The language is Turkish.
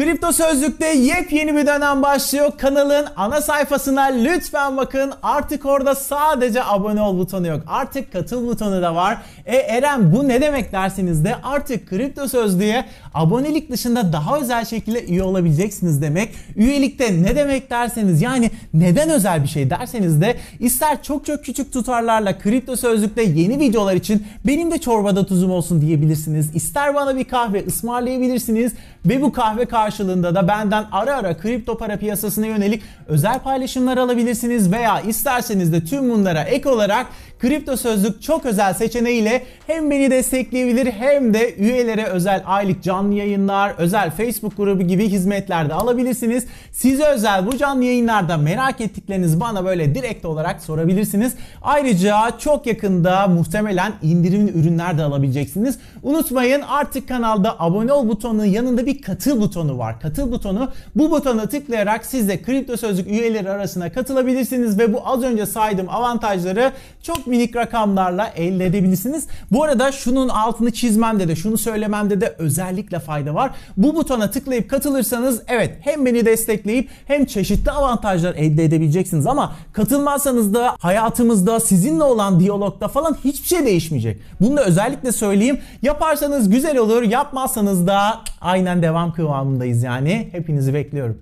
Kripto Sözlük'te yepyeni bir dönem başlıyor. Kanalın ana sayfasına lütfen bakın. Artık orada sadece abone ol butonu yok. Artık katıl butonu da var. E Eren bu ne demek derseniz de artık Kripto Sözlüğe abonelik dışında daha özel şekilde üye olabileceksiniz demek. Üyelikte ne demek derseniz yani neden özel bir şey derseniz de ister çok çok küçük tutarlarla Kripto Sözlük'te yeni videolar için benim de çorbada tuzum olsun diyebilirsiniz. İster bana bir kahve ısmarlayabilirsiniz ve bu kahve karşılığında da benden ara ara kripto para piyasasına yönelik özel paylaşımlar alabilirsiniz veya isterseniz de tüm bunlara ek olarak Kripto Sözlük çok özel seçeneğiyle hem beni destekleyebilir hem de üyelere özel aylık canlı yayınlar, özel Facebook grubu gibi hizmetler de alabilirsiniz. Size özel bu canlı yayınlarda merak ettikleriniz bana böyle direkt olarak sorabilirsiniz. Ayrıca çok yakında muhtemelen indirimli ürünler de alabileceksiniz. Unutmayın artık kanalda abone ol butonunun yanında bir katıl butonu var. Katıl butonu bu butona tıklayarak siz de Kripto Sözlük üyeleri arasına katılabilirsiniz ve bu az önce saydığım avantajları çok minik rakamlarla elde edebilirsiniz. Bu arada şunun altını çizmemde de şunu söylememde de özellikle fayda var. Bu butona tıklayıp katılırsanız evet hem beni destekleyip hem çeşitli avantajlar elde edebileceksiniz ama katılmazsanız da hayatımızda sizinle olan diyalogda falan hiçbir şey değişmeyecek. Bunu da özellikle söyleyeyim. Yaparsanız güzel olur, yapmazsanız da aynen devam kıvamındayız yani. Hepinizi bekliyorum.